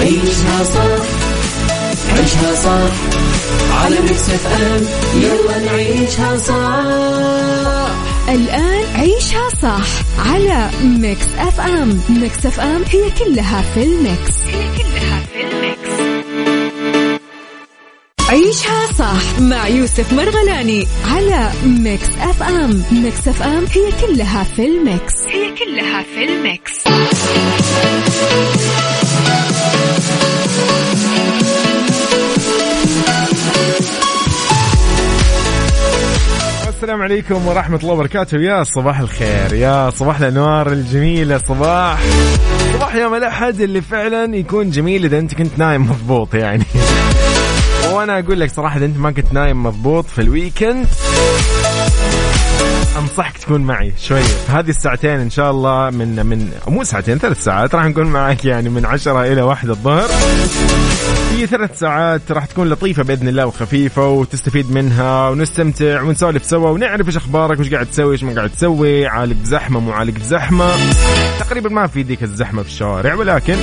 عيشها صح عيشها صح على Mix FM يلا نعيشها صح الآن عيشها صح على Mix FM. Mix FM هي كلها في ال mix. هي كلها في ال mix. عيشها صح مع يوسف مرغلاني على Mix FM. Mix FM هي كلها في ال mix. هي كلها في ال mix. السلام عليكم ورحمة الله وبركاته. يا صباح الخير يا صباح الأنوار الجميلة صباح. صباح يوم الأحد اللي فعلا يكون جميل إذا أنت كنت نايم مضبوط يعني. وأنا أقول لك صراحة إذا أنت ما كنت نايم مضبوط في الويكند أنصحك تكون معي شوية. هذه الساعتين إن شاء الله من من مو ساعتين ثلاث ساعات راح نكون معك يعني من عشرة إلى واحدة الظهر. في ثلاث ساعات راح تكون لطيفة بإذن الله وخفيفة وتستفيد منها ونستمتع ونسولف سوا ونعرف إيش أخبارك وإيش قاعد تسوي إيش ما قاعد تسوي عالق زحمة مو عالق زحمة. تقريبا ما في ذيك الزحمة في الشوارع ولكن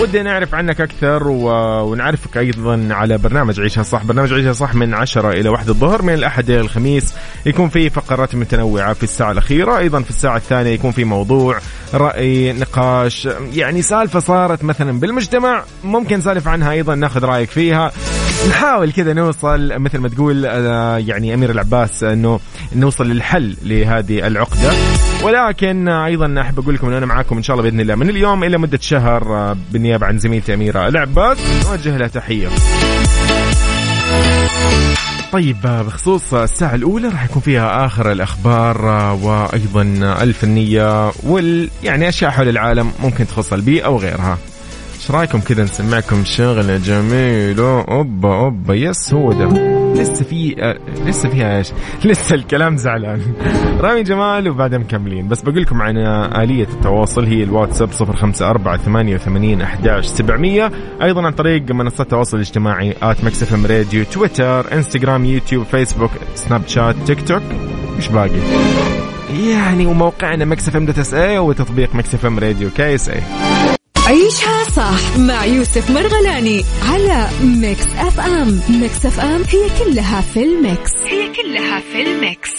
ودي نعرف عنك أكثر و... ونعرفك أيضا على برنامج عيشها صح. برنامج عيشها صح من عشرة إلى واحدة الظهر من الأحد إلى الخميس. يكون في فقرات متنوعة في الساعة الأخيرة. أيضا في الساعة الثانية يكون في موضوع رأي نقاش. يعني سالفة صارت مثلا بالمجتمع ممكن نسالف عنها أيضا ناخذ رأيك فيها. نحاول كذا نوصل مثل ما تقول آه، يعني أمير العباس إنه نوصل للحل لهذه العقدة ولكن أيضا أحب أقول لكم ان أنا معاكم إن شاء الله بإذن الله من اليوم إلى مدة شهر آه، بالنيابه عن زميلتي أميرة العباس نوجه لها تحية. طيب آه، بخصوص الساعة الأولى راح يكون فيها آخر الأخبار وأيضا الفنية وال يعني أشياء حول العالم ممكن تخص البيئة وغيرها. إيش رأيكم كذا نسمعكم شغله جميله أوبا أوبا يس هو ده. لسه في لسه فيها إيش؟ لسه الكلام زعلان. رامي جمال وبعدها مكملين. بس بقول لكم عن آلية التواصل هي الواتساب 054 11 700 أيضا عن طريق منصات التواصل الاجتماعي at Mix FM Radio تويتر إنستغرام يوتيوب فيسبوك سناب شات تيك توك. إيش باقي؟ يعني وموقعنا Mix FM dot SA وتطبيق Mix FM Radio KSA عيشها صح مع يوسف مرغلاني على Mix FM. Mix FM هي كلها في ال mix. هي كلها في الميكس.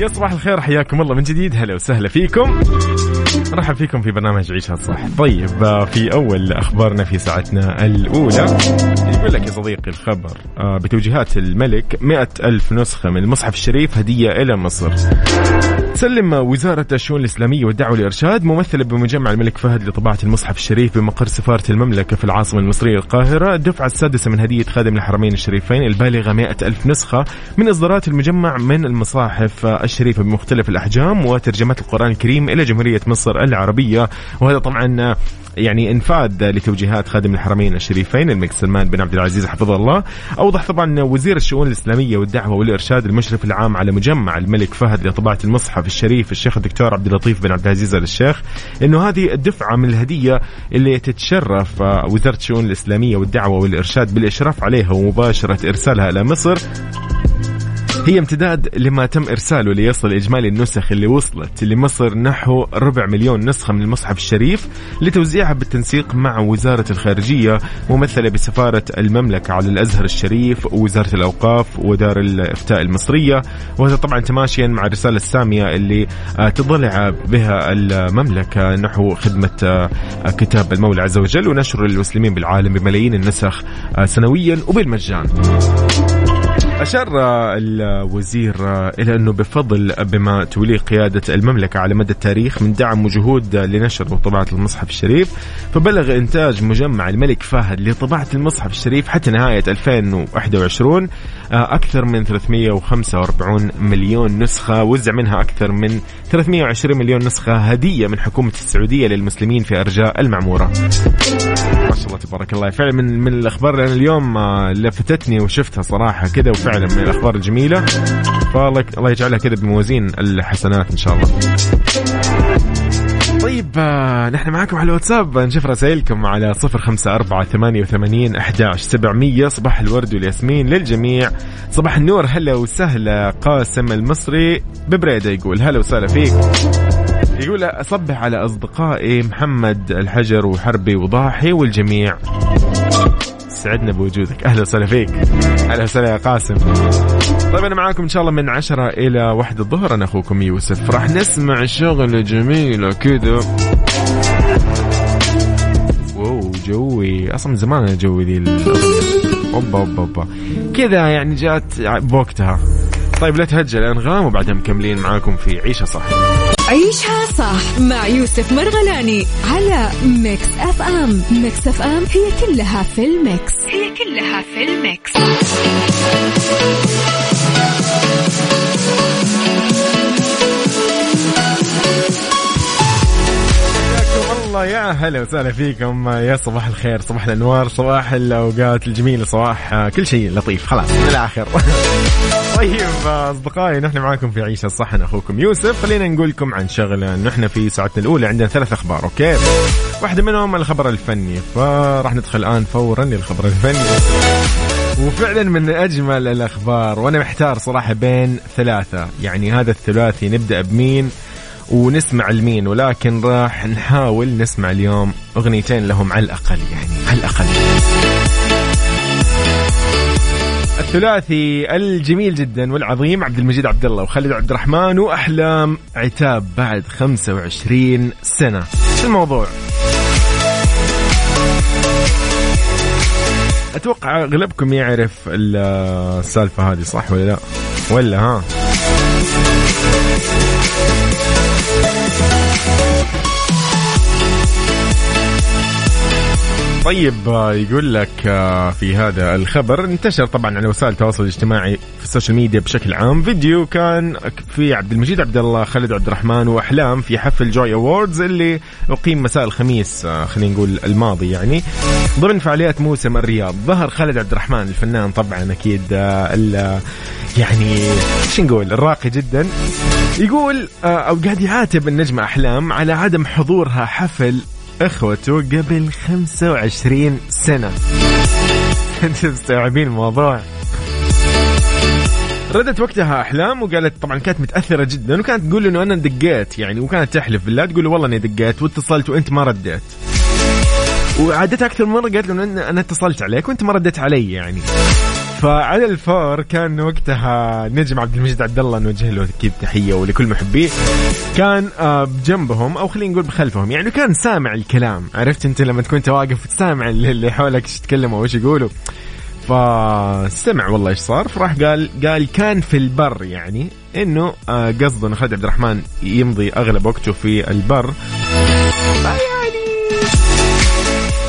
يا صباح الخير حياكم الله من جديد. هلا وسهلا فيكم. مرحبا فيكم في برنامج عيشها صح. طيب آه، في أول أخبارنا في ساعتنا الأولى يقول لك يا صديقي الخبر آه، بتوجيهات الملك مئة ألف نسخة من المصحف الشريف هدية إلى مصر. تسلم وزارة الشؤون الإسلامية والدعوة والإرشاد ممثلة بمجمع الملك فهد لطباعة المصحف الشريف بمقر سفارة المملكة في العاصمة المصرية القاهرة. الدفعة السادسة من هدية خادم الحرمين الشريفين البالغة مئة ألف نسخة من إصدارات المجمع من المصاحف الشريفة بمختلف الأحجام وترجمات القرآن الكريم إلى جمهورية مصر. العربية. وهذا طبعا يعني إنفاذ لتوجيهات خادم الحرمين الشريفين الملك سلمان بن عبد العزيز حفظه الله. أوضح طبعا وزير الشؤون الإسلامية والدعوة والإرشاد المشرف العام على مجمع الملك فهد لطباعة المصحف الشريف الشيخ الدكتور عبد اللطيف بن عبد العزيز آل الشيخ إنه هذه الدفعة من الهدية اللي تتشرف وزارة الشؤون الإسلامية والدعوة والإرشاد بالإشراف عليها ومباشرة إرسالها إلى مصر. هي امتداد لما تم إرساله ليصل إجمالي النسخ اللي وصلت لمصر نحو ربع مليون نسخة من المصحف الشريف لتوزيعها بالتنسيق مع وزارة الخارجية ممثلة بسفارة المملكة على الأزهر الشريف ووزارة الأوقاف ودار الإفتاء المصرية وهذا طبعا تماشيا مع الرسالة السامية اللي آه، تضلع بها المملكة نحو خدمة آه، كتاب المولى عز وجل ونشر المسلمين بالعالم بملايين النسخ آه، سنويا وبالمجان. أشار الوزير إلى أنه بفضل بما توليه قيادة المملكة على مدى التاريخ من دعم وجهود لنشر وطباعة المصحف الشريف فبلغ إنتاج مجمع الملك فهد لطباعة المصحف الشريف حتى نهاية 2021 أكثر من 345 مليون نسخة وزع منها أكثر من 320 مليون نسخة هدية من حكومة السعودية للمسلمين في أرجاء المعمورة. ما شاء الله تبارك الله. فعلا من من الأخبار لأن اليوم لفتتني وشفتها صراحة كذا وفعلا من الأخبار الجميلة. فالله الله يجعلها كذا بموازين الحسنات إن شاء الله. طيب آه، نحن معاكم على الواتساب. نشوف رسائلكم على صفر خمسة أربعة ثمانية وثمانين أحداش سبعمية. صباح الورد والياسمين للجميع. صباح النور هلا وسهلا. قاسم المصري ببريدة يقول هلا وسهلا فيك. يقول أصبح على أصدقائي محمد الحجر وحربي وضاحي والجميع. سعدنا بوجودك. أهلا وسهلا فيك. أهلا وسهلا يا قاسم. طيب أنا معاكم إن شاء الله من عشرة إلى واحد الظهر. أنا أخوكم يوسف. راح نسمع شغل جميلة كذا wow جوي. أصلا من زمان أنا جوي ذي أوبا أوبا أوبا. كذا يعني جات بوقتها. طيب لا تهجل. انغام وبعدها مكملين معاكم في عيشة صح عيشها صح مع يوسف مرغلاني على Mix FM. Mix FM هي كلها في ال mix. هي كلها في ال mix. الله يا هلا وسهلا فيكم. يا صباح الخير صباح الأنوار صباح الأوقات الجميلة صباح كل شيء لطيف. خلاص من الآخر طيب أصدقائي نحن معاكم في عيشة صح أنا أخوكم يوسف. خلينا نقول لكم عن شغله نحن في ساعتنا الأولى. عندنا ثلاث أخبار أوكي؟ واحدة منهم الخبر الفني. فراح ندخل الآن فورا للخبر الفني. وفعلا من أجمل الأخبار وأنا محتار صراحة بين ثلاثة. يعني هذا الثلاثي نبدأ بمين؟ ونسمع لمين ولكن راح نحاول نسمع اليوم أغنيتين لهم على الأقل يعني على الأقل. الثلاثي الجميل جدا والعظيم عبد المجيد عبد الله وخالد عبد الرحمن وأحلام عتاب بعد 25 سنة. شو الموضوع؟ أتوقع أغلبكم يعرف السالفة هذه صح ولا لا؟ ولا ها؟ طيب يقول لك في هذا الخبر انتشر طبعا على وسائل التواصل الاجتماعي في ال social media بشكل عام فيديو كان في عبد المجيد عبد الله خالد عبد الرحمن وأحلام في حفل Joy Awards اللي أقيم مساء الخميس خلينا نقول الماضي يعني. ضمن فعاليات موسم الرياض ظهر خالد عبد الرحمن الفنان طبعا أكيد يعني شو نقول الراقي جدا. يقول أو قاعد يعاتب النجمة أحلام على عدم حضورها حفل أخوته قبل 25 سنة. انت مستوعبين الموضوع؟ ردت وقتها أحلام وقالت طبعا كانت متأثرة جدا وكانت تقول إنه أنا دقيت يعني وكانت تحلف بالله تقول له والله أني دقيت واتصلت وأنت ما رديت. وعادتها أكثر من مرة قالت له أنا اتصلت عليك وأنت ما رديت علي يعني. فعلى الفور كان وقتها نجم عبد المجيد عبد الله نوجه له أكيد تحية ولكل محبيه. كان آه، بجنبهم أو خلينا نقول بخلفهم. يعني كان سامع الكلام. عرفت أنت لما تكون أنت واقف تسامع اللي حولك إيش يتكلموا وإيش يقولوا. فسمع والله إيش صار. فراح قال قال كان في البر يعني إنه آه، قصده انه خالد عبد الرحمن يمضي أغلب وقته في البر.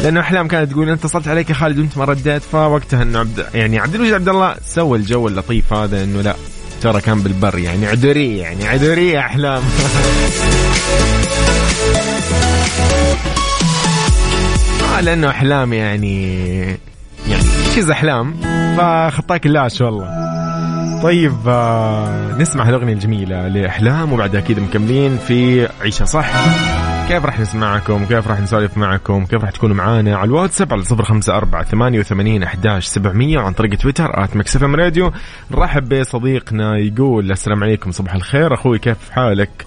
لأنه أحلام كانت تقول أنت اتصلت عليك يا خالد وأنت ما رديت فوقتها إنه عبد يعني عبد الوجيد عبد الله سوى الجو اللطيف هذا إنه لا ترى كان بالبر يعني عذريه يعني عذريه أحلام. آه لأنه أحلام يعني يعني شيز أحلام فخطاك اللاش والله. طيب آه نسمع الأغنية الجميلة لأحلام وبعدها أكيد مكملين في عيشة صح. كيف راح نسمعكم؟ كيف راح نسولف معكم؟ كيف راح تكونوا معانا على الواتساب على صفر خمسة أربعة ثمانية وثمانين أحداش سبعمية وعن طريق تويتر at Mix FM Radio. نرحب بصديقنا يقول السلام عليكم صباح الخير. أخوي كيف حالك؟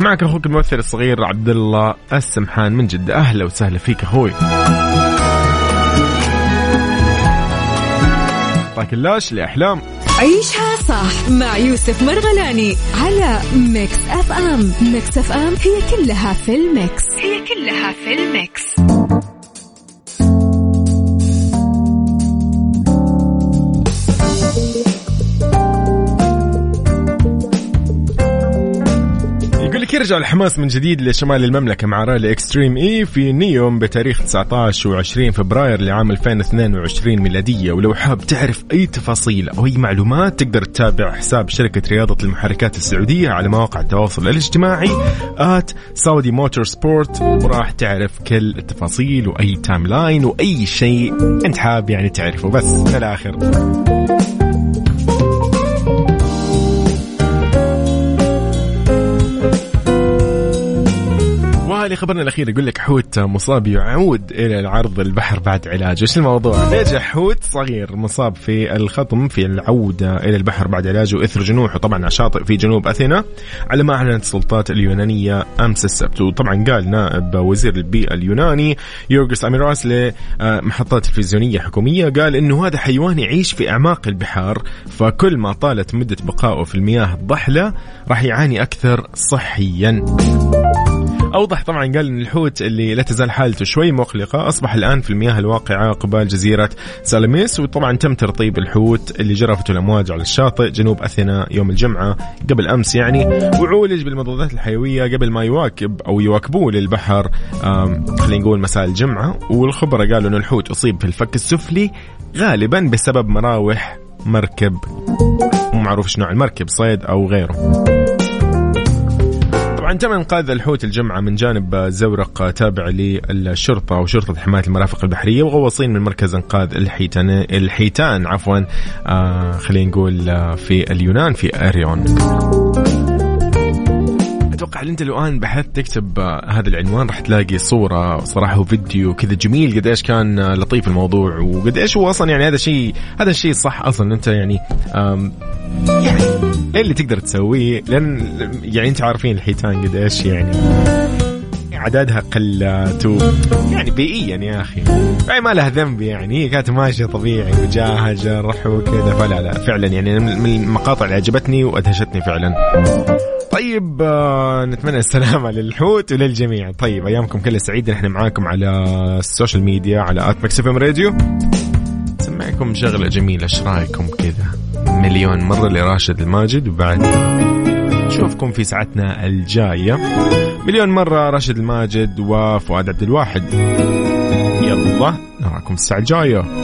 معك أخوك الممثل الصغير عبد الله السمحان من جدة. أهلا وسهلا فيك أخوي. طاك اللاش لأحلام. عيشها صح مع يوسف مرغلاني على Mix FM. Mix FM هي كلها في ال mix. هي كلها في ال mix. يقول لك يرجع الحماس من جديد لشمال المملكة مع رالي Extreme E في نيوم بتاريخ 19 و20 فبراير لعام 2022 ميلادية. ولو حاب تعرف أي تفاصيل أو أي معلومات تقدر تتابع حساب شركة رياضة المحركات السعودية على مواقع التواصل الاجتماعي at Saudi Motorsport وراح تعرف كل التفاصيل وأي timeline وأي شيء أنت حاب يعني تعرفه. بس من الآخر. وهذه خبرنا الاخير يقول لك حوت مصاب يعود إلى العرض البحر بعد علاج، إيش الموضوع؟ نجح حوت صغير مصاب في الخطم في العودة إلى البحر بعد علاجه اثر جنوحه طبعا على شاطئ في جنوب أثينا على ما أعلنت السلطات اليونانية أمس السبت، وطبعا قال نائب وزير البيئة اليوناني يورجس أميراس لمحطات تلفزيونية حكومية قال إنه هذا حيوان يعيش في أعماق البحار فكل ما طالت مدة بقائه في المياه الضحلة راح يعاني أكثر صحيا. أوضح طبعا قال إن الحوت اللي لا تزال حالته شوي مقلقة أصبح الآن في المياه الواقعة قبال جزيرة سالميس وطبعا تم ترطيب الحوت اللي جرفته الأمواج على الشاطئ جنوب أثينا يوم الجمعة قبل أمس يعني وعولج بالمضادات الحيوية قبل ما يواكب أو يواكبوه للبحر خلينا نقول مساء الجمعة. والخبراء قالوا ان الحوت أصيب في الفك السفلي غالبا بسبب مراوح مركب مو معروف شنو نوع المركب صيد أو غيره. تم انقاذ الحوت الجمعة من جانب زورق تابع للشرطة وشرطة حماية المرافق البحرية وغواصين من مركز انقاذ الحيتان الحيتان. عفوا آه خلينا نقول آه في اليونان في أريون. أتوقع انت لو الآن بحثت تكتب آه، هذا العنوان راح تلاقي صورة صراحة وفيديو كذا جميل. قد إيش كان آه، لطيف الموضوع وقد إيش هو أصلا يعني هذا الشيء هذا الشيء صح أصلا أنت يعني يعني إيه اللي تقدر تسويه؟ لأن يعني أنت عارفين الحيتان قد إيش يعني عددها قلات و... يعني بيئيا يا أخي. يعني ما لها ذنب يعني. هي كانت ماشية طبيعي وجاها جرح وكذا. فلا لا فعلا يعني من المقاطع اللي عجبتني وأدهشتني فعلا. طيب آه نتمنى السلامة للحوت وللجميع. طيب أيامكم كلها سعيدة. نحن معاكم على ال social media على at Mix FM Radio. سمعكم شغلة جميلة. إيش رأيكم كذا؟ مليون مرة لراشد الماجد وبعد نشوفكم في ساعتنا الجاية. مليون مرة راشد الماجد وفؤاد عبد الواحد. يلا نراكم الساعة الجاية.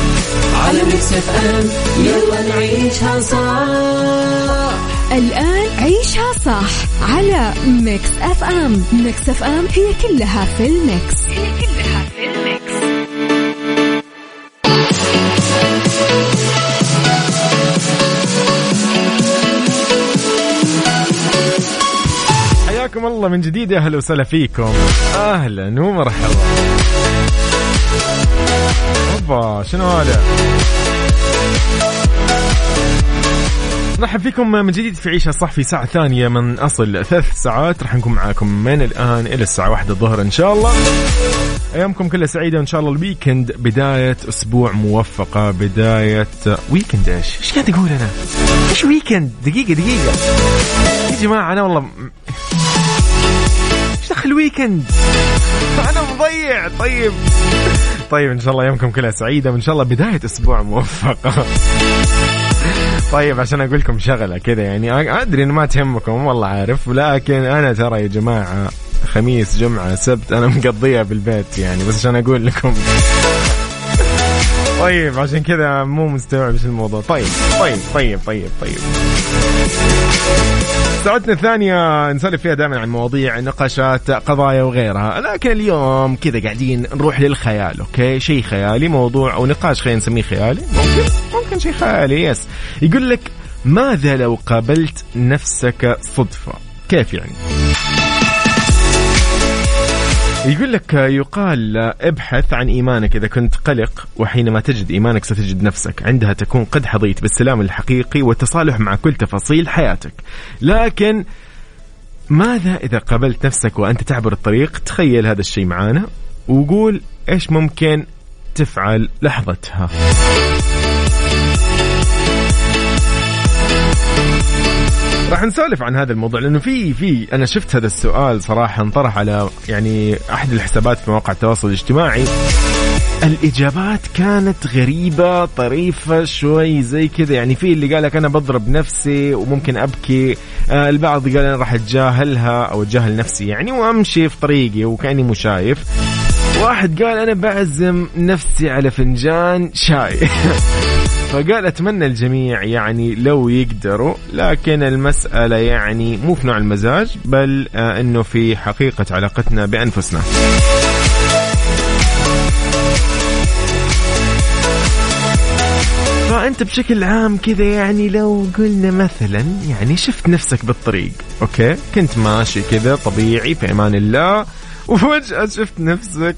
على Mix FM يلا نعيشها صح. الآن عيشها صح على Mix FM Mix FM هي كلها في ال mix. هي كلها في ال mix. حياكم الله من جديد يا أهلا وسهلا فيكم. أهلا ومرحبا. شنو هذا نرحب فيكم من جديد في عيشها صح في ساعة ثانية من أصل ثلاث ساعات راح نكون معاكم من الآن إلى الساعة واحدة الظهر إن شاء الله أيامكم كلها سعيدة إن شاء الله ال weekend بداية أسبوع موفقة بداية weekend إيش؟ إيش قاعد أقول أنا؟ إيش weekend؟ دقيقة دقيقة يا جماعة أنا والله إيش دخل weekend؟ أنا مضيع طيب طيب إن شاء الله أيامكم كلها سعيدة وإن شاء الله بداية أسبوع موفقة طيب عشان أقول لكم شغلة كذا يعني أدري إنه ما تهمكم والله عارف لكن أنا ترى يا جماعة خميس جمعة سبت أنا مقضيها بالبيت يعني بس عشان أقول لكم. طيب عشان كذا مو مستوعب إيش الموضوع. طيب طيب طيب طيب طيب. ساعتنا الثانية نسولف فيها دائما عن مواضيع نقاشات قضايا وغيرها. لكن اليوم كذا قاعدين نروح للخيال okay؟ شيء خيالي موضوع أو نقاش خلينا نسميه خيالي. ممكن ممكن شيء خيالي yes. يقول لك ماذا لو قابلت نفسك صدفة؟ كيف يعني؟ يقول لك يقال ابحث عن إيمانك إذا كنت قلق وحينما تجد إيمانك ستجد نفسك. عندها تكون قد حظيت بالسلام الحقيقي والتصالح مع كل تفاصيل حياتك. لكن ماذا إذا قابلت نفسك وأنت تعبر الطريق؟ تخيل هذا الشيء معانا وقول إيش ممكن تفعل لحظتها. راح نسولف عن هذا الموضوع لأنه في في أنا شفت هذا السؤال صراحة انطرح على يعني أحد الحسابات في مواقع التواصل الاجتماعي. الإجابات كانت غريبة طريفة شوي زي كذا. يعني في اللي قال لك أنا بضرب نفسي وممكن أبكي. آه البعض قال أنا راح أتجاهلها أو أتجاهل نفسي يعني وأمشي في طريقي وكأني مو شايف واحد قال أنا بعزم نفسي على فنجان شاي. فقال أتمنى الجميع يعني لو يقدروا لكن المسألة يعني مو في نوع المزاج بل آه إنه في حقيقة علاقتنا بأنفسنا. فأنت بشكل عام كذا يعني لو قلنا مثلا يعني شفت نفسك بالطريق أوكي؟ كنت ماشي كذا طبيعي في أمان الله. وفجأة شفت نفسك.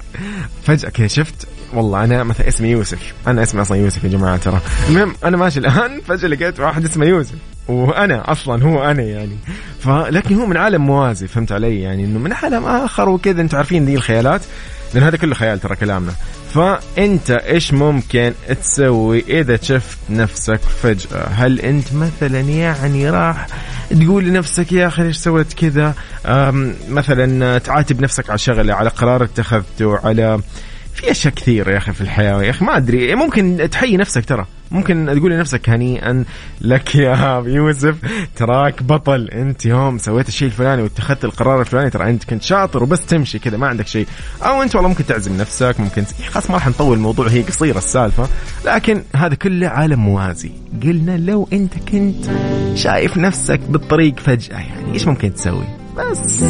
فجأة كذا شفت والله أنا مثلا اسمي يوسف. أنا اسمي أصلا يوسف يا جماعة ترى. المهم أنا ماشي الآن فجأة لقيت واحد اسمه يوسف. وأنا أصلا هو أنا يعني. فلكن هو من عالم موازي فهمت علي؟ يعني إنه من عالم آخر وكذا أنتم عارفين دي الخيالات. لأن هذا كله خيال ترى كلامنا. فأنت إيش ممكن تسوي إذا شفت نفسك فجأة؟ هل أنت مثلا يعني راح تقول لنفسك يا أخي ليش سويت كذا؟ مثلا تعاتب نفسك على شغلة على قرار اتخذته على في أشياء كثيرة يا أخي في الحياة يا أخي ما أدري. ممكن تحيي نفسك ترى. ممكن تقول لنفسك هنيئا لك يا يوسف تراك بطل أنت يوم سويت الشيء الفلاني واتخذت القرار الفلاني ترى أنت كنت شاطر وبس تمشي كذا ما عندك شيء. أو أنت والله ممكن تعزم نفسك ممكن خلاص ما راح نطول الموضوع هي قصيرة السالفة. لكن هذا كله عالم موازي. قلنا لو أنت كنت شايف نفسك بالطريق فجأة يعني إيش ممكن تسوي؟ بس.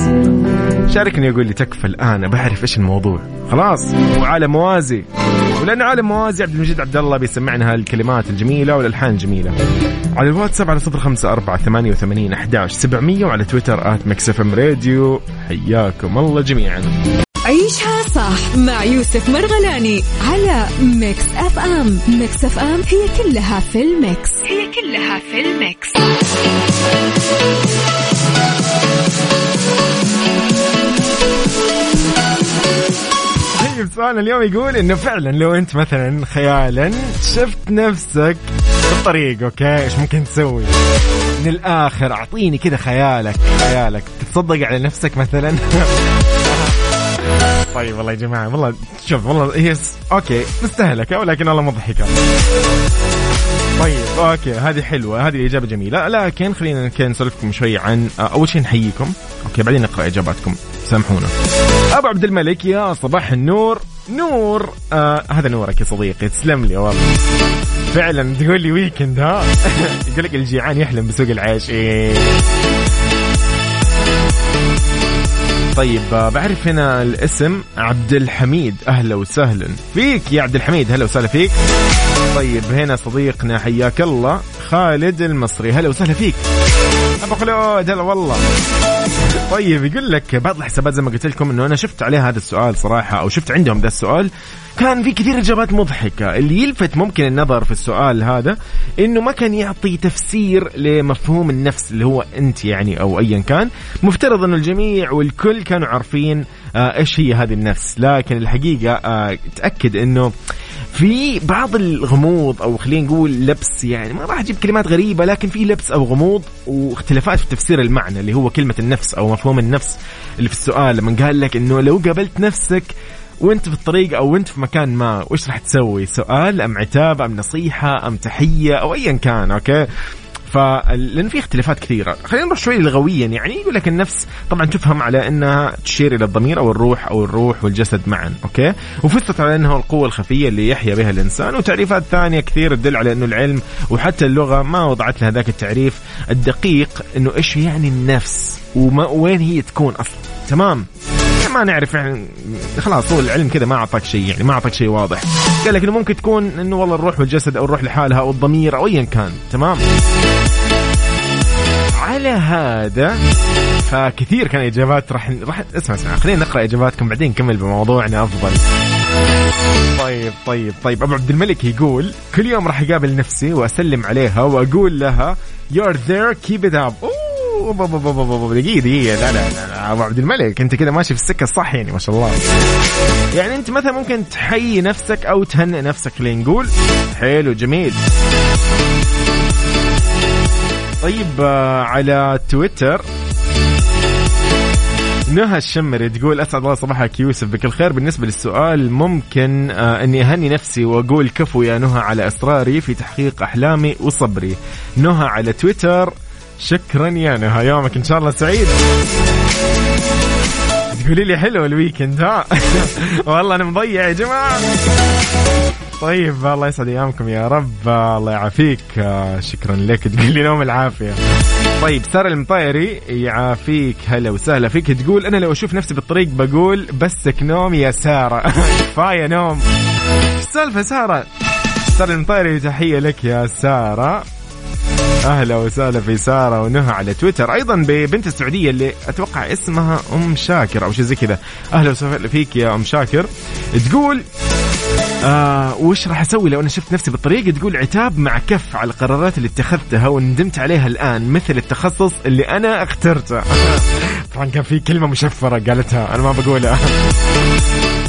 شاركني يقول لي تكفى الآن بعرف إيش الموضوع. خلاص وعالم موازي. ولأنه عالم موازي عبد المجيد عبد الله بيسمعنا هالكلمات الجميلة والألحان الجميلة. على الواتساب على صفر خمسة أربعة ثمانية وثمانين أحداش سبعمية وعلى تويتر at MixFM Radio. حياكم الله جميعا. عيشها صح مع يوسف مرغلاني على Mix FM. Mix FM هي كلها في ال mix. هي كلها في ال mix. طيب سؤالنا اليوم يقول إنه فعلا لو أنت مثلا خيالا شفت نفسك بالطريق okay؟ إيش ممكن تسوي؟ من الآخر أعطيني كذا خيالك خيالك. تتصدق على نفسك مثلا؟ طيب والله يا جماعة والله شوف والله هي okay مستهلكة ولكن والله مضحكه طيب okay هذه حلوة هذه الاجابه جميلة. لكن خلينا نسولفكم شوي عن أول شيء نحييكم. okay بعدين نقرأ إجاباتكم. سامحونا. أبو عبد الملك يا صباح النور. نور آه هذا نورك يا صديقي. تسلم لي والله فعلا تقول لي weekend ها؟ يقول لك الجيعان يحلم بسوق العيش. طيب آه، بعرف هنا الاسم عبد الحميد. أهلا وسهلا. فيك يا عبد الحميد هلا وسهلا فيك. طيب هنا صديقنا حياك الله خالد المصري. هلا وسهلا فيك. أبو خلود هلا والله. طيب يقول لك بعض الحسابات زي ما قلت لكم إنه أنا شفت عليها هذا السؤال صراحة أو شفت عندهم ذا السؤال. كان في كثير إجابات مضحكة. اللي يلفت ممكن النظر في السؤال هذا إنه ما كان يعطي تفسير لمفهوم النفس اللي هو أنت يعني أو ايا كان. مفترض إنه الجميع والكل كانوا عارفين آه إيش هي هذه النفس. لكن الحقيقة آه تأكد إنه في بعض الغموض أو خلينا نقول لبس يعني ما راح أجيب كلمات غريبة لكن في لبس أو غموض واختلافات في تفسير المعنى اللي هو كلمة النفس أو مفهوم النفس اللي في السؤال لما قال لك إنه لو قابلت نفسك وأنت في الطريق أو انت في مكان ما وش راح تسوي؟ سؤال أم عتاب أم نصيحة أم تحية أو ايا كان أوكي؟ فلان في اختلافات كثيرة. خلينا نروح شوي لغويا يعني يقول لك النفس طبعا تفهم على إنها تشير إلى الضمير أو الروح أو الروح والجسد معا أوكي؟ وفسرت على إنها القوة الخفية اللي يحيا بها الإنسان وتعريفات ثانية كثير تدل على إنه العلم وحتى اللغة ما وضعت لها ذاك التعريف الدقيق إنه إيش يعني النفس وما وين هي تكون أصلا. تمام؟ ما نعرف يعني. خلاص هو العلم كذا ما أعطاك شيء يعني ما أعطاك شيء واضح. قال لك إنه ممكن تكون إنه والله الروح والجسد أو الروح لحالها أو الضمير أو ايا كان. تمام؟ على هذا فكثير كان إجابات راح راح اسمع اسمع خلينا نقرأ إجاباتكم بعدين نكمل بموضوعنا أفضل. طيب طيب طيب. أبو عبد الملك يقول كل يوم راح أقابل نفسي وأسلم عليها وأقول لها you're there keep it up. دقيقة دقيقة لا لا لا ابو عبد الملك انت كذا ماشي في السكة الصح يعني ما شاء الله يعني انت مثلا ممكن تحيي نفسك أو تهنئ نفسك خلينا نقول حلو جميل طيب على تويتر نهى الشمري تقول اسعد الله صباحك يوسف بكل خير بالنسبة للسؤال ممكن آه اني اهني نفسي واقول كفو يا نهى على اصراري في تحقيق احلامي وصبري نهى على تويتر شكرا يا نهى يومك إن شاء الله سعيد. تقولي لي حلو ال weekend ها؟ والله أنا مضيع يا جماعة. طيب الله يسعد أيامكم يا رب الله يعافيك شكرا لك تقول لي نوم العافية. طيب سارة المطيري يعافيك هلا وسهلا فيك تقول أنا لو أشوف نفسي بالطريق بقول بسك نوم يا سارة. كفاية نوم. السالفه سارة. سارة المطيري تحية لك يا سارة. أهلا وسهلا في سارة ونهى على تويتر. أيضا ببنت السعودية اللي أتوقع اسمها أم شاكر أو شيء زي كذا. أهلا وسهلا فيك يا أم شاكر. تقول آه وش راح أسوي لو أنا شفت نفسي بالطريق؟ تقول عتاب مع كف على القرارات اللي اتخذتها وندمت عليها الآن مثل التخصص اللي أنا اخترته. طبعا كان في كلمة مشفرة قالتها أنا ما بقولها.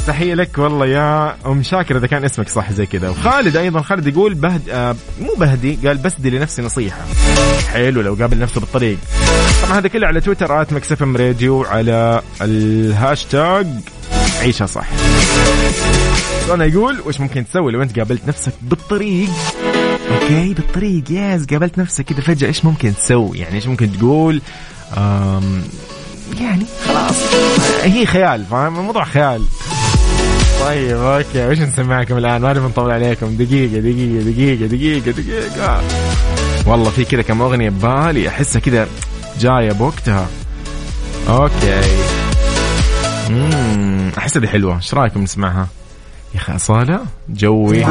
تحية لك والله يا أم شاكر إذا كان اسمك صح زي كذا. وخالد أيضا خالد يقول بهد آه مو بهدي قال بسدي لنفسي نصيحة. حلو لو قابل نفسه بالطريق. طبعا هذا كله على تويتر at MixFM Radio على الهاشتاج عيشها صح. أنا يقول؟ وش ممكن تسوي لو أنت قابلت نفسك بالطريق؟ okay بالطريق yes قابلت نفسك كذا فجأة إيش ممكن تسوي؟ يعني إيش ممكن تقول؟ يعني خلاص هي خيال فاهم؟ الموضوع خيال. طيب okay. وش نسمعكم الآن؟ ما نبي نطول عليكم. دقيقة دقيقة دقيقة دقيقة دقيقة. والله في كذا كم أغنية ببالي. أحسها كذا جاية بوقتها. أوكي. امم أحسها دي حلوة. إيش رأيكم نسمعها؟ يا أخي أصالة؟ جوي.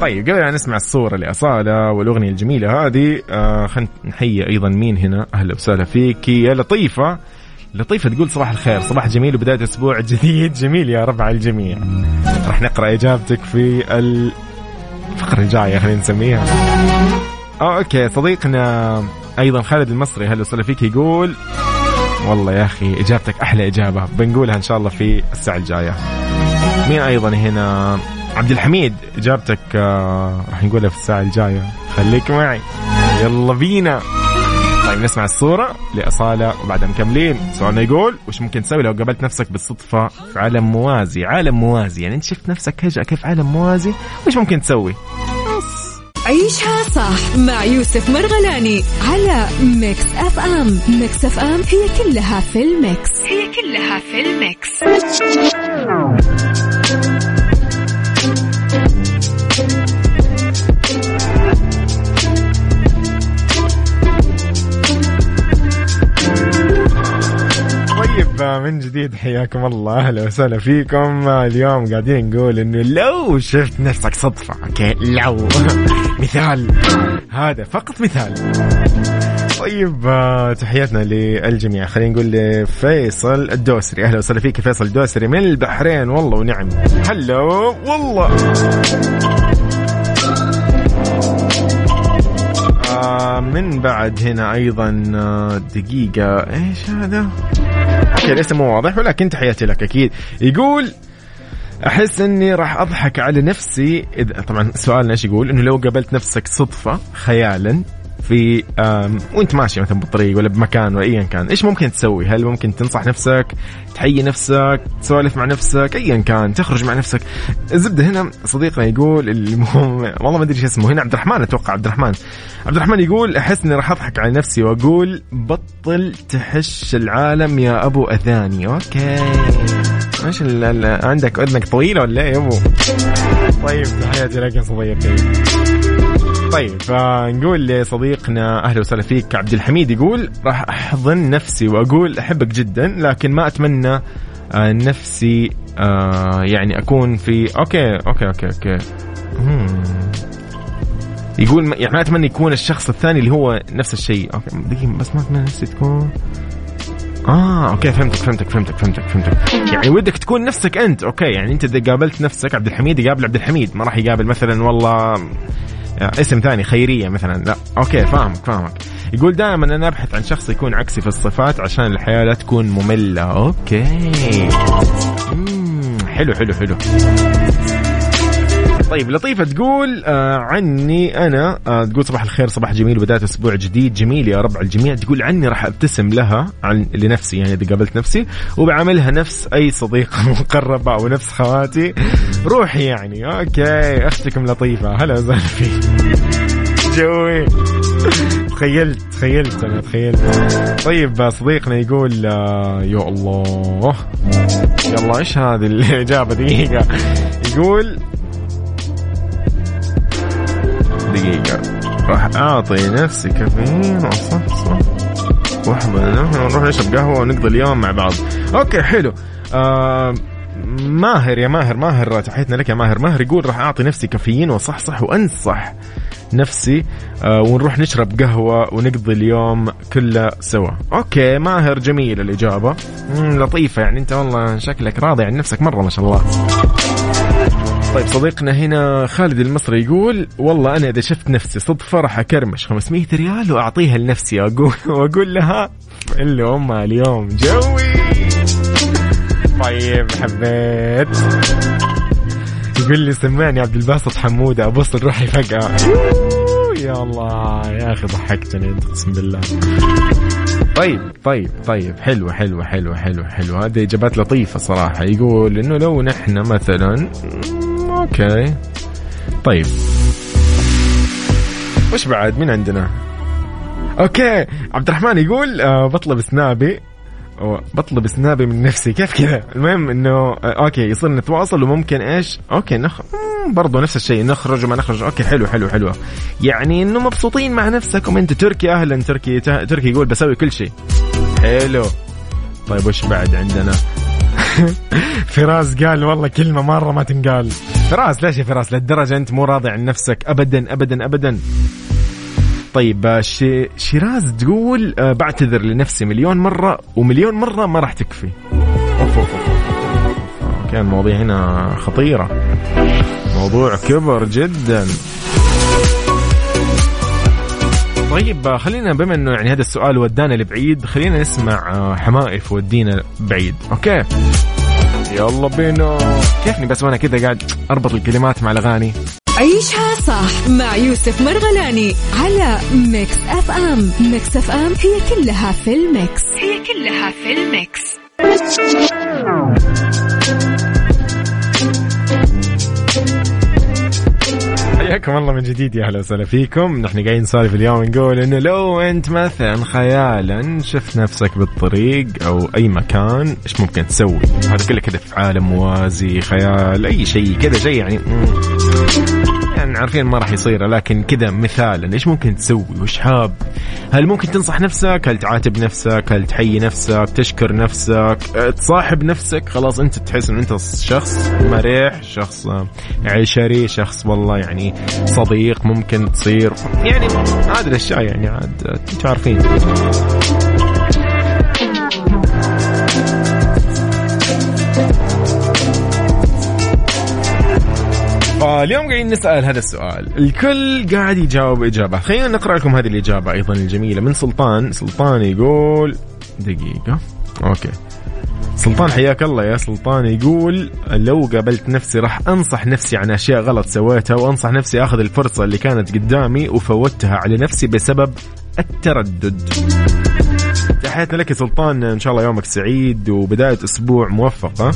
طيب قبل أن نسمع الصورة لأصالة والأغنية الجميلة هذه آه خلينا نحيي أيضا مين هنا؟ أهلا وسهلا فيك يا لطيفة. لطيفة تقول صباح الخير صباح جميل وبداية أسبوع جديد. جميل يا رب على الجميع. راح نقرأ إجابتك في الفقرة الجاية خلينا نسميها. أو أوكي صديقنا أيضا خالد المصري هلا وسهلا فيك يقول والله يا أخي إجابتك أحلى إجابة. بنقولها إن شاء الله في الساعة الجاية. مين أيضا هنا؟ عبد الحميد إجابتك آه راح نقولها في الساعة الجاية. خليك معي. يلا بينا. طيب نسمع الصورة لأصالة وبعدها مكملين. سؤالنا يقول وش ممكن تسوي لو قابلت نفسك بالصدفة في عالم موازي؟ عالم موازي يعني أنت شفت نفسك فجأة كيف عالم موازي؟ وش ممكن تسوي؟ عيشها صح مع يوسف مرغلاني على Mix FM Mix FM هي كلها في ال mix. هي كلها في ال mix. من جديد حياكم الله. أهلا وسهلا فيكم. اليوم قاعدين نقول إنه لو شفت نفسك صدفة okay؟ لو. مثال. هذا فقط مثال. طيب تحياتنا للجميع. خلينا نقول لفيصل الدوسري. أهلا وسهلا فيك فيصل الدوسري من البحرين. والله ونعم. هلو. والله. آه، من بعد هنا أيضا آه، دقيقة إيش هذا؟ أوكي الاسم مو واضح ولكن تحياتي لك أكيد يقول أحس إني راح أضحك على نفسي اذا طبعا سؤالنا إيش يقول إنه لو قابلت نفسك صدفة خيالا في وانت ماشي مثلا بالطريق ولا بمكان ولا ايا كان إيش ممكن تسوي؟ هل ممكن تنصح نفسك؟ تحيي نفسك؟ تسولف مع نفسك؟ ايا كان تخرج مع نفسك. الزبدة هنا صديقنا يقول اللي والله ما أدري إيش اسمه هنا عبد الرحمن أتوقع عبد الرحمن. عبد الرحمن يقول أحس إني راح أضحك على نفسي وأقول بطل تحش العالم يا أبو أذاني. أوكي. إيش عندك أذنك طويلة ولا إيه يا أبو؟ طيب تحياتي لك يا صديقي. طيب فنقول لصديقنا أهلا وسهلا فيك. عبد الحميد يقول راح أحضن نفسي وأقول أحبك جدا لكن ما أتمنى آه، نفسي آه، يعني أكون في okay okay okay okay. يقول يعني ما أتمنى يكون الشخص الثاني اللي هو نفس الشيء. okay دقيقة بس ما أتمنى نفسي تكون. آه okay فهمتك فهمتك فهمتك فهمتك فهمتك. يعني ودك تكون نفسك أنت. okay يعني أنت إذا قابلت نفسك عبد الحميد يقابل عبد الحميد. ما راح يقابل مثلا والله اسم ثاني خيرية مثلا. لا okay فاهمك فاهمك. يقول دائما أنا أبحث عن شخص يكون عكسي في الصفات عشان الحياة لا تكون مملة. okay. مم. حلو حلو حلو. طيب لطيفة تقول آه عني أنا آه تقول صباح الخير صباح جميل بداية أسبوع جديد جميل يا رب على الجميع. تقول عني راح أبتسم لها عن لنفسي يعني إذا قابلت نفسي وبعاملها نفس أي صديقة مقربة أو نفس خواتي. روحي يعني أوكي. أختكم لطيفة. هلا وسهلا فيك. جوي. تخيلت تخيلت أنا تخيلت. طيب صديقنا يقول آه، يا الله. يلا إيش هذه الإجابة؟ دقيقة. يقول دقيقة. راح أعطي نفسي كافيين. وأصفصف وأحضر نروح نشرب قهوة ونقضي اليوم مع بعض. okay حلو. آه ماهر يا ماهر ماهر تحياتنا لك يا ماهر. ماهر يقول راح أعطي نفسي كافيين وأصحصح وأنصح نفسي آه ونروح نشرب قهوة ونقضي اليوم كله سوا. okay ماهر جميل الإجابة. لطيفة يعني. أنت والله شكلك راضي عن نفسك مرة ما شاء الله. طيب صديقنا هنا خالد المصري يقول والله أنا إذا شفت نفسي صدفة راح أكرمش. 500 ريال وأعطيها لنفسي. أقول وأقول لها إلا امها اليوم. جوي طيب حبيت. يقول لي سمعني عبد الباسط حمودة أبص روحي فجأة. يا الله. يا أخي ضحكتني أقسم بالله. طيب طيب طيب. حلوة حلوة حلوة حلوة حلوة. هذه إجابات لطيفة صراحة. يقول إنه لو نحن مثلا أوكي. طيب. وش بعد؟ مين عندنا؟ okay. عبد الرحمن يقول آه بطلب سنابي. بطلب سنابي من نفسي. كيف كذا؟ المهم إنه آه okay يصير نتواصل وممكن إيش؟ أوكي نخ برضو نفس الشيء. نخرج وما نخرج. okay حلو حلو حلو. يعني إنه مبسوطين مع نفسكم. أنت تركي أهلا تركي تركي يقول بسوي كل شيء. حلو. طيب وش بعد عندنا؟ فراس قال والله كلمة مرة ما تنقال. فراس ليش يا فراس؟ للدرجة أنت مو راضي عن نفسك. أبدا أبدا أبدا. طيب آه، شيراز تقول آه، بعتذر لنفسي مليون مرة ومليون مرة ما راح تكفي. أوف أوف أوف. كان المواضيع هنا خطيرة. موضوع كبر جدا. طيب آه، خلينا بما إنه يعني هذا السؤال ودانا لبعيد خلينا نسمع حمائف ودينا بعيد. okay. يلا بينا. كيفني بس وأنا كذا قاعد أربط الكلمات مع الأغاني؟ عيشها صح مع يوسف مرغلاني على Mix FM. Mix FM هي كلها في ال mix. هي كلها في ال mix. حياكم الله من جديد يا أهلا وسهلا فيكم. نحن قاعدين نسولف اليوم نقول إنه لو أنت مثلا خيالا شفت نفسك بالطريق أو أي مكان إيش ممكن تسوي؟ هذا كله كذا في عالم موازي خيال أي شيء كذا شيء يعني عارفين ما راح يصير لكن كذا مثالا إيش ممكن تسوي؟ وش حاب هل ممكن تنصح نفسك؟ هل تعاتب نفسك؟ هل تحيي نفسك؟ تشكر نفسك؟ أه، تصاحب نفسك؟ خلاص أنت تحس إن أنت شخص مريح شخص عشري شخص والله يعني صديق ممكن تصير. يعني هذه الاشياء يعني عاد أنتم عارفين. فاليوم قاعدين نسأل هذا السؤال. الكل قاعد يجاوب إجابة. خلينا نقرأ لكم هذه الإجابة أيضا الجميلة من سلطان. سلطان يقول دقيقة. أوكي. سلطان حياك الله يا سلطان. يقول لو قابلت نفسي راح أنصح نفسي عن أشياء غلط سويتها وأنصح نفسي أخذ الفرصة اللي كانت قدامي وفوتها على نفسي بسبب التردد. تحياتنا لك يا سلطان. إن شاء الله يومك سعيد وبداية أسبوع موفقة.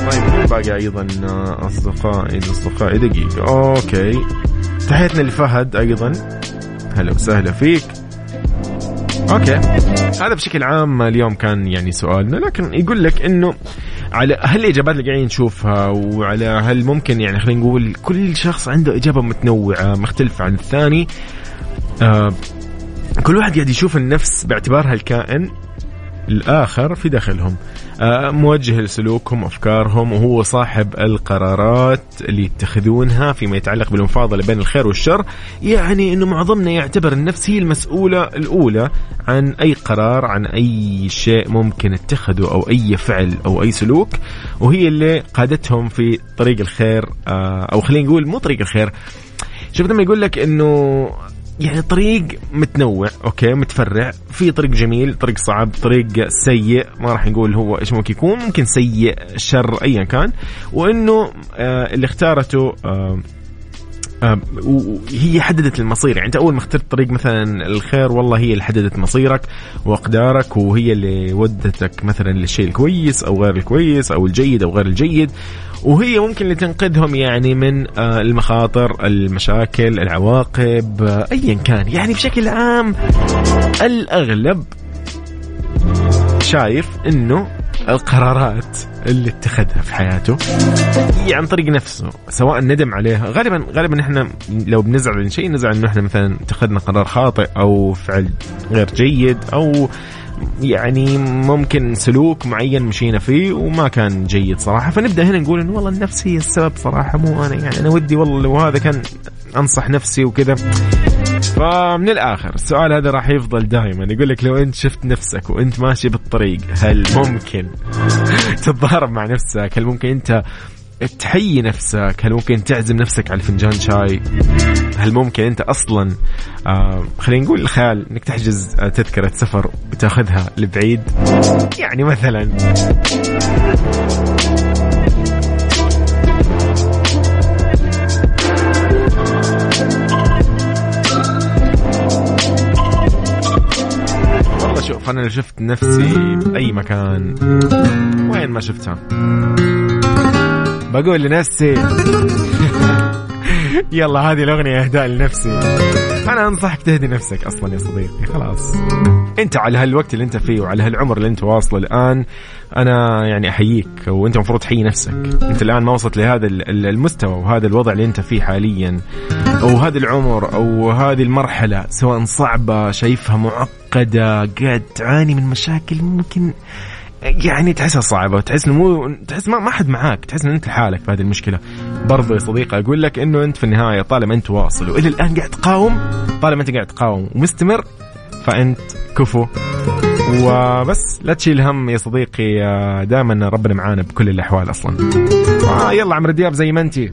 طيب باقي أيضا أصدقائي اصدقائي دقيقة okay. تحياتنا لفهد أيضا. هلا وسهلا فيك. okay. هذا بشكل عام اليوم كان يعني سؤالنا لكن يقول لك إنه على هل الإجابات اللي قاعدين نشوفها وعلى هل ممكن يعني خلينا نقول كل شخص عنده إجابة متنوعة مختلفة عن الثاني؟ آه كل واحد قاعد يشوف النفس باعتبارها الكائن الآخر في داخلهم. آه، موجه لسلوكهم أفكارهم وهو صاحب القرارات اللي يتخذونها فيما يتعلق بالمفاضلة بين الخير والشر. يعني أنه معظمنا يعتبر النفس هي المسؤولة الأولى عن أي قرار عن أي شيء ممكن اتخذه أو أي فعل أو أي سلوك. وهي اللي قادتهم في طريق الخير آه، أو خلينا نقول مو طريق الخير. شوف لما يقول لك إنه يعني طريق متنوع أوكي متفرع في طريق جميل طريق صعب طريق سيء ما راح نقول هو إيش ممكن يكون ممكن سيء شر ايا كان وإنه آه اللي اختارته آه وهي حددت المصير يعني أنت أول ما اخترت طريق مثلا الخير والله هي اللي حددت مصيرك وأقدارك وهي اللي ودتك مثلا للشيء الكويس أو غير الكويس أو الجيد أو غير الجيد وهي ممكن اللي تنقذهم يعني من آه، المخاطر المشاكل العواقب آه، ايا كان. يعني بشكل عام الأغلب شايف إنه القرارات اللي اتخذها في حياته هي عن طريق نفسه سواء ندم عليها. غالبا غالبا إحنا لو بنزعل من شيء نزعل إنه إحنا مثلا اتخذنا قرار خاطئ أو فعل غير جيد أو يعني ممكن سلوك معين مشينا فيه وما كان جيد صراحة. فنبدأ هنا نقول إنه والله النفس هي السبب صراحة مو أنا يعني. أنا ودي والله لو هذا كان أنصح نفسي وكذا. فمن الآخر السؤال هذا راح يفضل دائما يقول لك لو أنت شفت نفسك وأنت ماشي بالطريق هل ممكن تتضارب مع نفسك؟ هل ممكن أنت تحيي نفسك. هل ممكن تعزم نفسك على فنجان شاي؟ هل ممكن انت أصلا آه خلينا نقول الخيال انك تحجز تذكرة سفر وتاخذها لبعيد؟ يعني مثلا. والله شوف أنا شفت نفسي بأي مكان. وين ما شفتها. بقول لنفسي. يلا هذه الأغنية إهداء لنفسي. أنا أنصحك تهدي نفسك أصلا يا صديقي خلاص. أنت على هالوقت اللي أنت فيه وعلى هالعمر اللي أنت واصله الآن أنا يعني أحييك وأنت المفروض تحيي نفسك. أنت الآن ما وصلت لهذا المستوى وهذا الوضع اللي أنت فيه حاليا أو هذا العمر أو هذه المرحلة سواء صعبة شايفها معقدة قاعد تعاني من مشاكل ممكن يعني تحسها صعبة تحس إنه مو تحس ما, ما حد معاك تحس إنه أنت لحالك في هذه المشكلة. برضو يا صديقي أقول لك إنه أنت في النهاية طالما أنت واصل وإلى الآن قاعد تقاوم طالما أنت قاعد تقاوم ومستمر فأنت كفو. وبس لا تشيل هم يا صديقي دائما ربنا معانا بكل الأحوال أصلا. آه يلا عمرو دياب زي ما انتي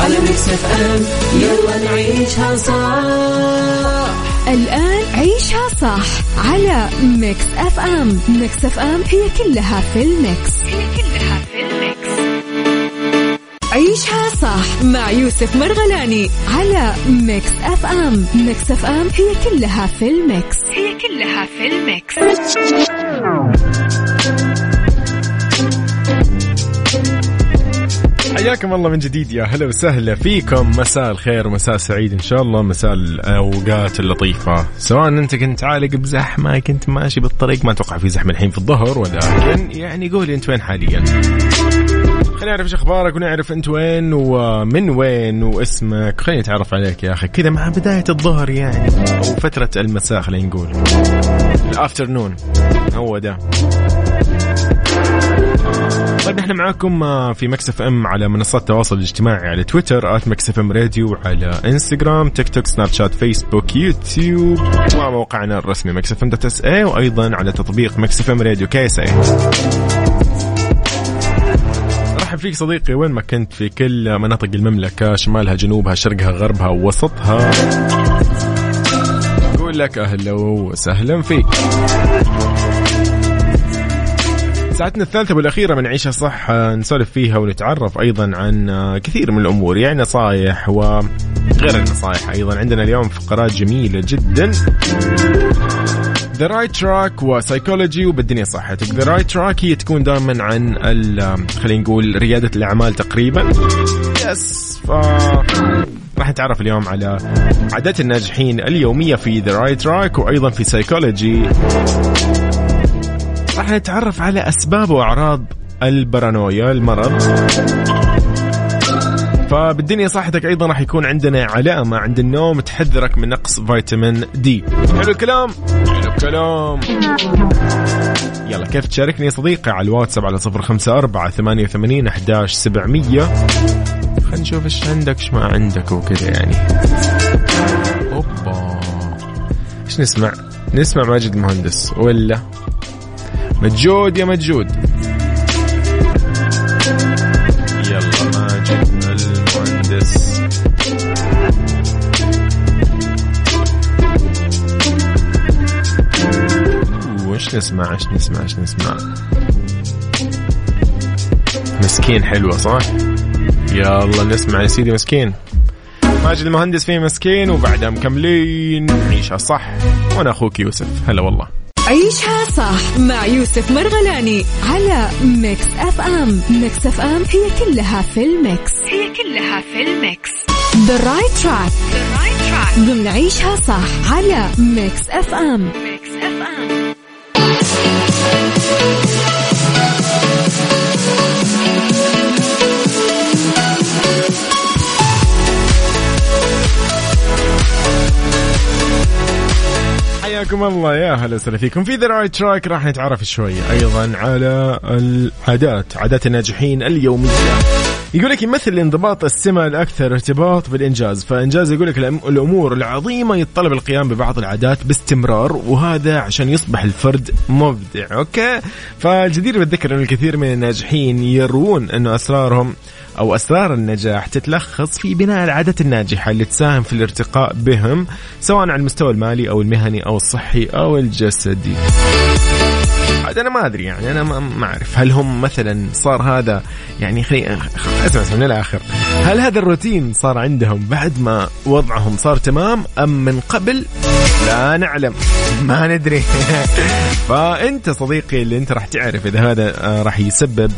على Mix F M. يلا نعيشها صح. الآن عيشها صح على Mix FM. Mix FM هي كلها في ال mix. هي كلها في ال mix. عيشها صح مع يوسف مرغلاني على Mix FM. Mix FM هي كلها في ال mix. هي كلها في ال mix. حياكم الله من جديد. يا هلا وسهلا فيكم. مساء الخير ومساء سعيد إن شاء الله. مساء الأوقات اللطيفة. سواء أنت كنت عالق بزحمة كنت ماشي بالطريق ما أتوقع في زحمة الحين في الظهر ولكن يعني قولي أنت وين حاليا؟ خلينا نعرف إيش أخبارك ونعرف أنت وين ومن وين واسمك. خلينا نتعرف عليك يا أخي. كذا مع بداية الظهر يعني. أو فترة المساء خلينا نقول. الأفترنون. هو ده. طيب نحن معاكم في Mix FM على منصات التواصل الاجتماعي على Twitter at Mix FM Radio على Instagram TikTok Snapchat Facebook YouTube وموقعنا الرسمي Mix FM dot SA وأيضا على تطبيق Mix FM Radio KSA. ارحب فيك صديقي وين ما كنت في كل مناطق المملكة شمالها جنوبها شرقها غربها ووسطها نقول لك أهلا وسهلا فيك. ساعتنا الثالثة والأخيرة من عيشها صح نسولف فيها ونتعرف أيضا عن كثير من الأمور يعني نصائح وغير النصائح أيضا. عندنا اليوم فقرات جميلة جدا. the right track و psychology وبالدنيا صحتك. the right track هي تكون دائما عن خلينا نقول ريادة الأعمال تقريبا. yes ف راح نتعرف اليوم على عادات الناجحين اليومية في the right track وأيضا في psychology راح نتعرف على أسباب وأعراض البارانويا المرض فبالدنيا صحتك أيضا راح يكون عندنا علامه عند النوم تحذرك من نقص فيتامين دي. حلو الكلام؟ حلو الكلام. يلا كيف تشاركني يا صديقي على الواتساب على صفر خمسة أربعة ثمانية وثمانين أحداش سبعمية. خلينا نشوف إيش عندك إيش ما عندك وكذا يعني. أوبا. إيش نسمع؟ نسمع ماجد المهندس ولا؟ مجود يا مجود. يلا ماجد المهندس. وش نسمع إيش نسمع إيش نسمع؟ مسكين حلوة صح؟ يلا نسمع يا سيدي مسكين. ماجد المهندس فيه مسكين وبعدها مكملين. عيشها صح وأنا أخوك يوسف. هلا والله. عيشها صح مع يوسف مرغلاني على Mix FM. Mix FM هي كلها في ال mix. هي كلها في ال mix. the right track ضمن عيشها صح على Mix FM. Mix FM. حياكم الله يا هلا وسهلا فيكم في the right track راح نتعرف شوية أيضا على العادات عادات الناجحين اليومية. يقول لك يمثل الانضباط السمة الأكثر ارتباط بالإنجاز فإنجاز يقول لك الأمور العظيمة يتطلب القيام ببعض العادات باستمرار وهذا عشان يصبح الفرد مبدع. okay؟ فالجدير بالذكر أن الكثير من الناجحين يروون أنه أسرارهم أو أسرار النجاح تتلخص في بناء العادات الناجحة اللي تساهم في الارتقاء بهم سواء على المستوى المالي أو المهني أو الصحي أو الجسدي. عاد أنا ما أدري يعني أنا ما أعرف. هل هم مثلا صار هذا يعني خلي أسمع من الآخر. هل هذا الروتين صار عندهم بعد ما وضعهم صار تمام أم من قبل؟ لا نعلم. ما ندري. فأنت صديقي اللي أنت راح تعرف إذا هذا آه، راح يسبب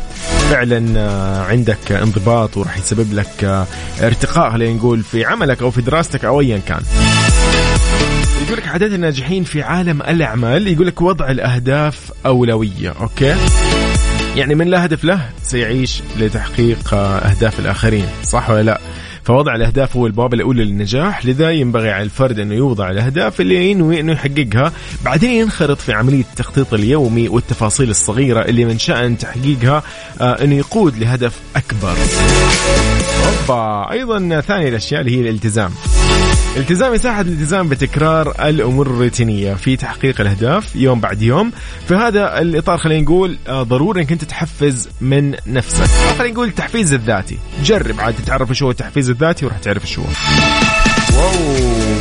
فعلا آه، عندك انضباط وراح يسبب لك آه، ارتقاء خلينا نقول في عملك أو في دراستك أو ايا كان. يقول لك عدد الناجحين في عالم الأعمال يقول لك وضع الأهداف أولوية أوكي؟ يعني من لا هدف له سيعيش لتحقيق أهداف الآخرين صح ولا لا؟ فوضع الأهداف هو البوابه الأولى للنجاح لذا ينبغي على الفرد أنه يوضع الأهداف اللي ينوي أنه يحققها. بعدين ينخرط في عملية التخطيط اليومي والتفاصيل الصغيرة اللي من شأن تحقيقها آه أنه يقود لهدف أكبر. أوبا أيضا ثاني الأشياء اللي هي الالتزام. التزام يساعد الالتزام بتكرار الأمور الروتينية في تحقيق الأهداف يوم بعد يوم. في هذا الإطار خلينا نقول آه، ضروري إنك أنت تحفز من نفسك. خلينا نقول التحفيز الذاتي. جرب عاد تتعرف شو هو التحفيز الذاتي وراح تعرف شو هو. واو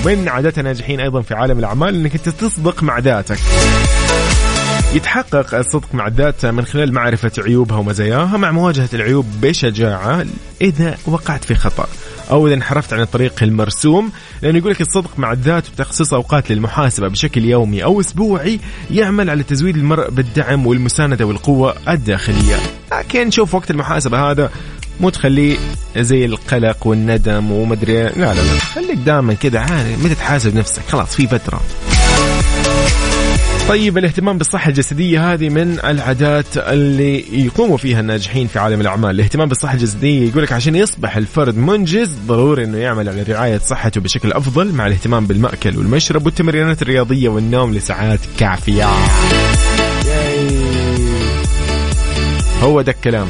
من عادات الناجحين أيضا في عالم الأعمال إنك أنت تصدق مع ذاتك. يتحقق الصدق مع الذات من خلال معرفة عيوبها ومزاياها مع مواجهة العيوب بشجاعة إذا وقعت في خطأ. أو إذا انحرفت عن الطريق المرسوم لأنه يقول لك الصدق مع الذات وتخصيص أوقات للمحاسبة بشكل يومي أو أسبوعي يعمل على تزويد المرء بالدعم والمساندة والقوة الداخلية. لكن شوف وقت المحاسبة هذا مو تخليه زي القلق والندم ومدري لا لا لا. خليك دائما كذا عادي متى تحاسب نفسك خلاص في فترة. طيب الاهتمام بالصحة الجسدية هذه من العادات اللي يقوموا فيها الناجحين في عالم الأعمال. الاهتمام بالصحة الجسدية يقول لك عشان يصبح الفرد منجز ضروري أنه يعمل على رعاية صحته بشكل أفضل مع الاهتمام بالمأكل والمشرب والتمرينات الرياضية والنوم لساعات كافية. هو ده الكلام.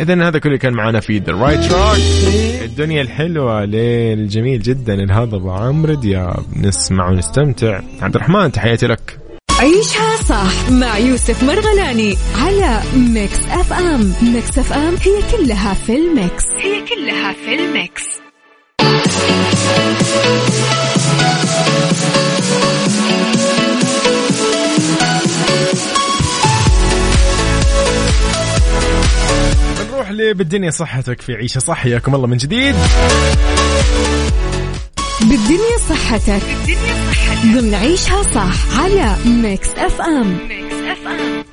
اذا هذا كله كان معنا في the right track الدنيا الحلوة للجميل جدا. الهضبه عمرو دياب. نسمع ونستمتع. عبد الرحمن تحياتي لك. عيشها صح مع يوسف مرغلاني على Mix FM Mix FM هي كلها في ال Mix. هي كلها في ال Mix. اللي بالدنيا صحتك في عيشة صح حياكم الله من جديد. بالدنيا صحتك. بالدنيا صحتك. ضمن عيشها صح على Mix FM Mix FM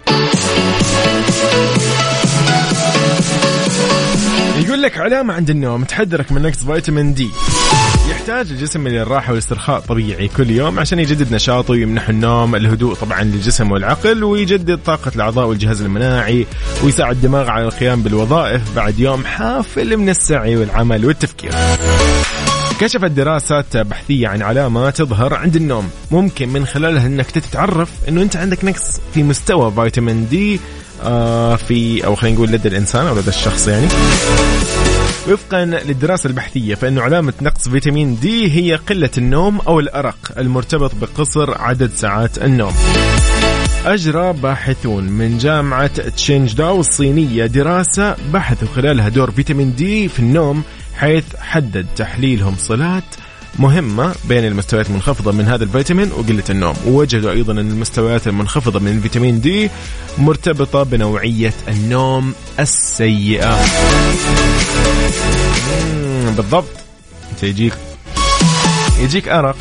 يقول لك علامة عند النوم تحذرك من نقص فيتامين دي. يحتاج الجسم للراحة والاسترخاء طبيعي كل يوم عشان يجدد نشاطه ويمنح النوم الهدوء طبعا للجسم والعقل ويجدد طاقة الأعضاء والجهاز المناعي ويساعد الدماغ على القيام بالوظائف بعد يوم حافل من السعي والعمل والتفكير. كشفت دراسات بحثية عن علامة تظهر عند النوم. ممكن من خلالها إنك تتعرف إنه أنت عندك نقص في مستوى فيتامين دي آه في أو خلينا نقول لدى الإنسان أو لدى الشخص يعني. وفقا للدراسة البحثية فإنه علامة نقص فيتامين دي هي قلة النوم أو الأرق المرتبط بقصر عدد ساعات النوم. أجرى باحثون من جامعة تشينجداو الصينية دراسة بحثوا خلالها دور فيتامين دي في النوم حيث حدد تحليلهم صلات مهمة بين المستويات المنخفضة من هذا الفيتامين وقلة النوم. ووجدوا أيضا أن المستويات المنخفضة من الفيتامين دي مرتبطة بنوعية النوم السيئة. بالضبط. أنت يجيك يجيك أرق.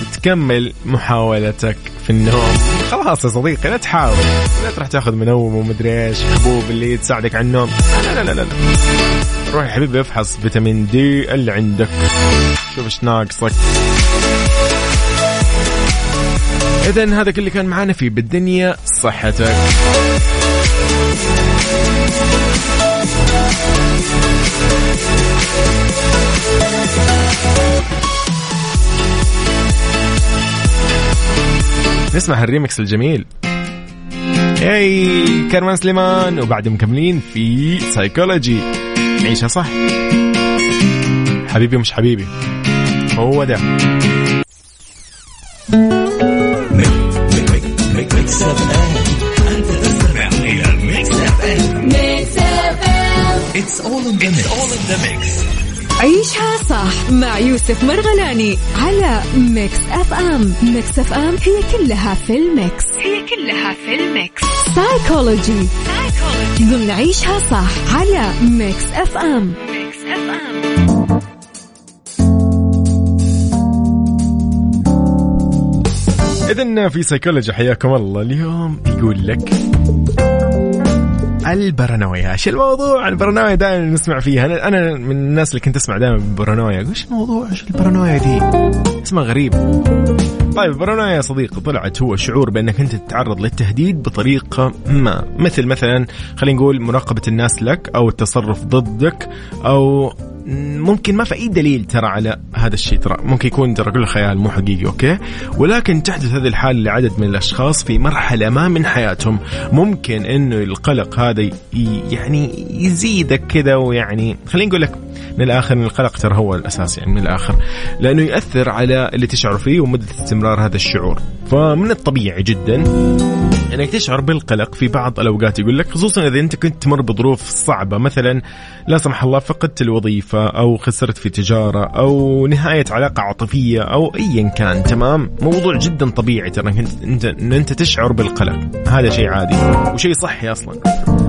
وتكمل محاولتك. في النوم. خلاص يا صديقي لا تحاول. لا تروح تاخذ منوم ومدري إيش حبوب اللي تساعدك على النوم. لا لا لا لا روح يا حبيبي افحص فيتامين دي اللي عندك. شوف إيش ناقصك. اذا هذا كل اللي كان معانا في بالدنيا صحتك. نسمع الريمكس الجميل هاي كارمن سليمان وبعد مكملين في سايكولوجي عيشها صح حبيبي مش حبيبي هو ده It's all in the mix. all in the mix. عيشها صح مع يوسف مرغلاني على Mix FM. Mix FM هي كلها في ال Mix. هي كلها في ال Mix. سايكولوجي ضمن عيشها صح على Mix FM. Mix FM. إذا في سيكولوجي حياكم الله. اليوم يقول لك البرانويا إيش الموضوع؟ البرانويا دائما نسمع فيها. أنا أنا من الناس اللي كنت أسمع دائما بالبرانويا إيش الموضوع؟ إيش البرانويا دي؟ اسمها غريب. طيب البرانويا يا صديقي طلعت هو شعور بأنك أنت تتعرض للتهديد بطريقة ما. مثل مثلا خلينا نقول مراقبه الناس لك أو التصرف ضدك أو ممكن ما في أي دليل ترى على هذا الشيء. ترى ممكن يكون ترى كله خيال مو حقيقي أوكي؟ ولكن تحدث هذه الحالة لعدد من الأشخاص في مرحلة ما من حياتهم. ممكن إنه القلق هذا يعني يزيدك كذا ويعني خلينا نقول لك من الآخر القلق ترى هو الأساس يعني من الآخر. لأنه ياثر على اللي تشعر فيه ومدة استمرار هذا الشعور. فمن الطبيعي جدا إنك تشعر بالقلق في بعض الأوقات. يقول لك خصوصا إذا أنت كنت تمر بظروف صعبة مثلا لا سمح الله فقدت الوظيفة أو خسرت في تجارة أو نهاية علاقة عاطفية أو ايا كان. تمام؟ موضوع جدا طبيعي ترى انت انت إن أنت تشعر بالقلق. هذا شيء عادي. وشيء صحي أصلا.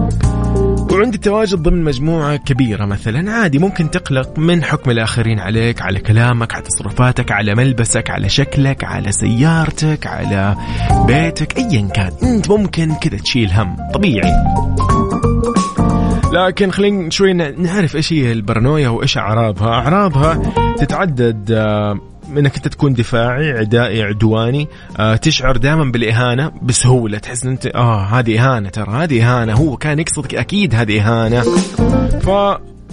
وعند التواجد ضمن مجموعة كبيرة مثلا. عادي ممكن تقلق من حكم الآخرين عليك على كلامك على تصرفاتك على ملبسك على شكلك على سيارتك على بيتك أيا كان. أنت ممكن كذا تشيل هم. طبيعي. لكن خلينا شوي نعرف إيش هي البرانويا وإيش أعراضها. أعراضها تتعدد آه، إنك أنت تكون دفاعي عدائي عدواني. آه تشعر دائما بالإهانة بسهولة. تحس إن أنت آه هذه إهانة ترى هذه إهانة. هو كان يقصدك أكيد هذه إهانة. ف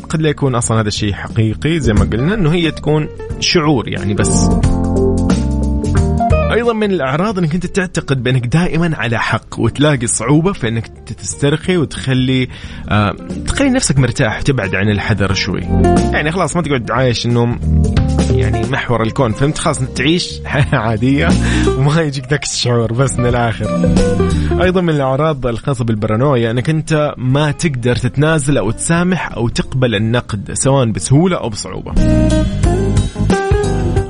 قد لا يكون أصلا هذا الشيء حقيقي زي ما قلنا إنه هي تكون شعور يعني بس. أيضا من الأعراض إنك أنت تعتقد بأنك دائما على حق وتلاقي صعوبة في إنك تسترخي وتخلي آه تخلي نفسك مرتاح تبعد عن الحذر شوي. يعني خلاص ما تقعد عايش إنه يعني محور الكون فهمت؟ خلاص تعيش حياة عادية وما يجيك ذاك الشعور بس من الآخر. أيضا من الأعراض الخاصة بالبرانويا أنك أنت ما تقدر تتنازل أو تسامح أو تقبل النقد سواء بسهولة أو بصعوبة.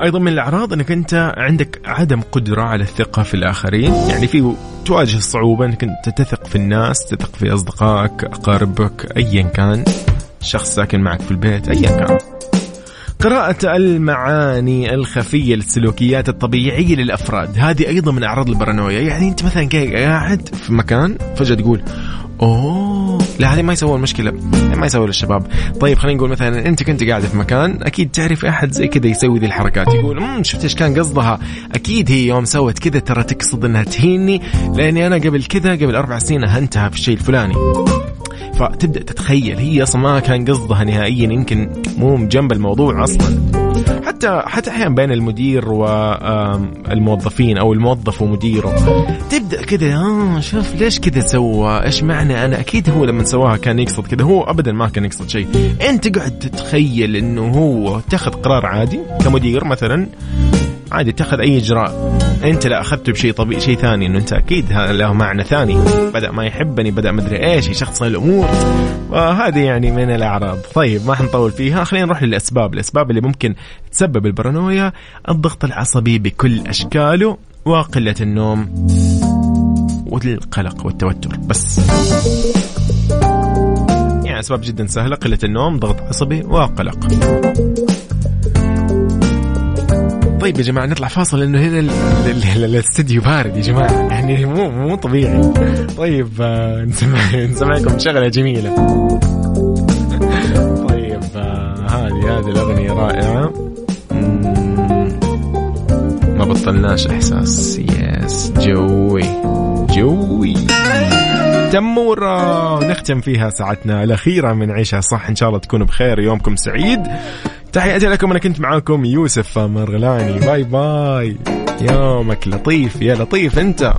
أيضا من الأعراض أنك أنت عندك عدم قدرة على الثقة في الآخرين يعني في تواجه الصعوبة أنك أنت تثق في الناس تثق في أصدقائك أقاربك ايا كان شخص ساكن معك في البيت ايا كان. قراءة المعاني الخفية للسلوكيات الطبيعية للأفراد. هذه أيضا من أعراض البارانويا. يعني أنت مثلا قاعد في مكان فجأة تقول أوه لا هذه ما يسوون مشكلة ما يسوي للشباب. طيب خلينا نقول مثلا أنت كنت قاعدة في مكان أكيد تعرف أحد زي كذا يسوي ذي الحركات. يقول امم شفت إيش كان قصدها؟ أكيد هي يوم سوت كذا ترى تقصد إنها تهيني لأني أنا قبل كذا قبل أربع سنين أهنتها في الشيء الفلاني. فتبدأ تتخيل هي أصلا ما كان قصدها نهائيا يمكن مو جنب الموضوع أصلا. حتى حتى أحيانا بين المدير والموظفين أو الموظف ومديره. تبدأ كذا آه شوف ليش كذا سوى؟ إيش معنى؟ أنا أكيد هو لما سواها كان يقصد كذا هو ابدا ما كان يقصد شيء. أنت تقعد تتخيل إنه هو اتخذ قرار عادي كمدير مثلا عادي اتخذ أي إجراء. أنت لا أخذته بشيء طبيعي شيء ثاني إنه أنت أكيد له معنى ثاني. بدأ ما يحبني بدأ مدري إيش يشخصن الأمور. وهذه يعني من الأعراض. طيب ما حنطول فيها. خلينا نروح للأسباب. الأسباب اللي ممكن تسبب البارانويا الضغط العصبي بكل أشكاله وقلة النوم والقلق والتوتر. بس. يعني أسباب جدا سهلة. قلة النوم ضغط عصبي وقلق. طيب يا جماعة نطلع فاصل لأنه هنا الاستديو بارد يا جماعة. يعني مو مو طبيعي. طيب آه، نسمع نسمعكم. شغلة جميلة. طيب آه، هذه هذه الأغنية رائعة. ما بطلناش إحساس. yes جوي. جوي. تمورة. نختم فيها ساعتنا الأخيرة. من عيشها صح. إن شاء الله تكونوا بخير. يومكم سعيد. تحياتي لكم أنا كنت معاكم يوسف مرغلاني bye bye. يومك لطيف يا لطيف أنت.